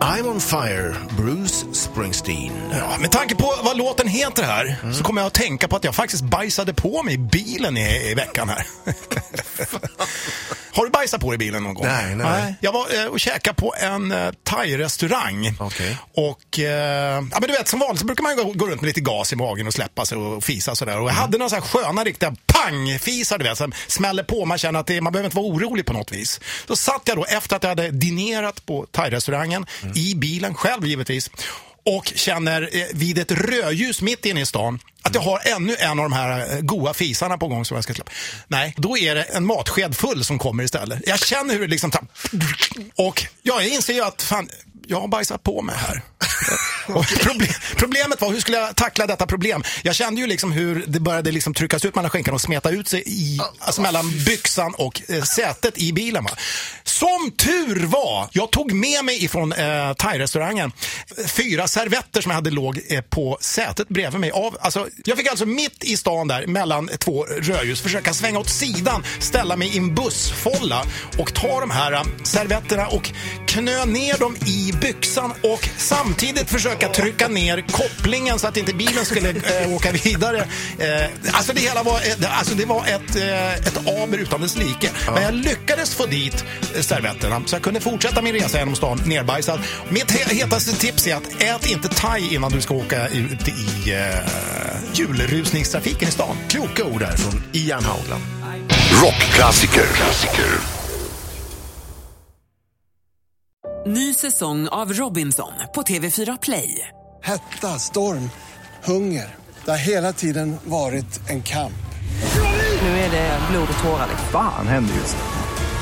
I'm on fire, Bruce Springsteen. Ja, med tanke på vad låten heter här så kommer jag att tänka på att jag faktiskt bajsade på mig i bilen i, i veckan här. Bajsat på i bilen någon gång? Nej, nej. Jag var eh, och käkade på en eh, thai-restaurang. Okej. Och, eh, ja men du vet som vanligt så brukar man ju gå, gå runt med lite gas i magen och släppa sig och fisa sådär. Och jag Mm. hade några så här sköna riktiga pang-fisar du vet, som smäller på. Man känner att det, man behöver inte vara orolig på något vis. Då satt jag då efter att jag hade dinerat på thai-restaurangen Mm. i bilen själv givetvis. Och känner eh, vid ett rödljus mitt inne i stan att jag har ännu en av de här eh, goa fisarna på gång som jag ska släppa. Nej, då är det en matsked full som kommer istället. Jag känner hur det liksom... tar- Och ja, jag inser ju att fan, jag har bajsat på mig här. Problem, problemet var, hur skulle jag tackla detta problem? Jag kände ju liksom hur det började liksom tryckas ut mellan skinkan och smeta ut sig i, alltså mellan byxan och eh, sätet i bilen. Va? Som tur var, jag tog med mig ifrån eh, thai-restaurangen fyra servetter som jag hade låg eh, på sätet bredvid mig. Av, alltså, jag fick alltså mitt i stan där, mellan två rödljus, försöka svänga åt sidan, ställa mig i en bussfolla och ta de här eh, servetterna och knö ner dem i byxan och samtidigt försöka trycka ner kopplingen så att inte bilen skulle eh, åka vidare. Eh, alltså det hela var, eh, alltså det var ett, eh, ett aber utan dess like. Men jag lyckades få dit eh, servetterna så jag kunde fortsätta min resa genom stan nerbajsad. Mitt he hetaste tips är att ät inte thai innan du ska åka ut i eh, julrusningstrafiken i stan. Kloka ord där från Ian Haugland. Rockklassiker. Klassiker. Ny säsong av Robinson på TV4 Play. Hetta, storm, hunger. Det har hela tiden varit en kamp. Nu är det blod och tårar. Fan händer just nu.